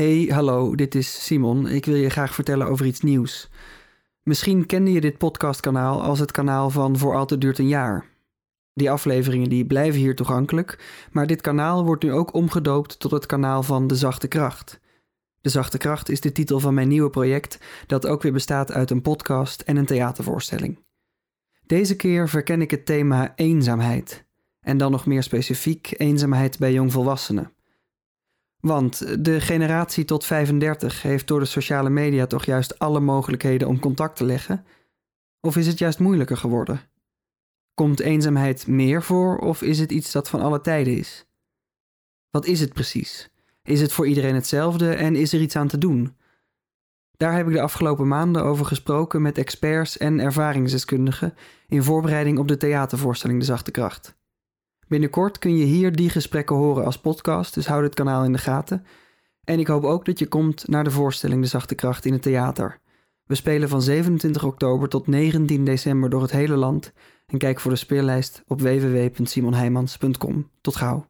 Hey, hallo, dit is Simon. Ik wil je graag vertellen over iets nieuws. Misschien kende je dit podcastkanaal als het kanaal van Voor Altijd Duurt een Jaar. Die afleveringen die blijven hier toegankelijk, maar dit kanaal wordt nu ook omgedoopt tot het kanaal van De Zachte Kracht. De Zachte Kracht is de titel van mijn nieuwe project, dat ook weer bestaat uit een podcast en een theatervoorstelling. Deze keer verken ik het thema eenzaamheid, en dan nog meer specifiek eenzaamheid bij jongvolwassenen. Want de generatie tot 35 heeft door de sociale media toch juist alle mogelijkheden om contact te leggen? Of is het juist moeilijker geworden? Komt eenzaamheid meer voor of is het iets dat van alle tijden is? Wat is het precies? Is het voor iedereen hetzelfde en is er iets aan te doen? Daar heb ik de afgelopen maanden over gesproken met experts en ervaringsdeskundigen in voorbereiding op de theatervoorstelling De Zachte Kracht. Binnenkort kun je hier die gesprekken horen als podcast, dus houd het kanaal in de gaten. En ik hoop ook dat je komt naar de voorstelling De Zachte Kracht in het theater. We spelen van 27 oktober tot 19 december door het hele land en kijk voor de speellijst op www.simonheimans.com. Tot gauw.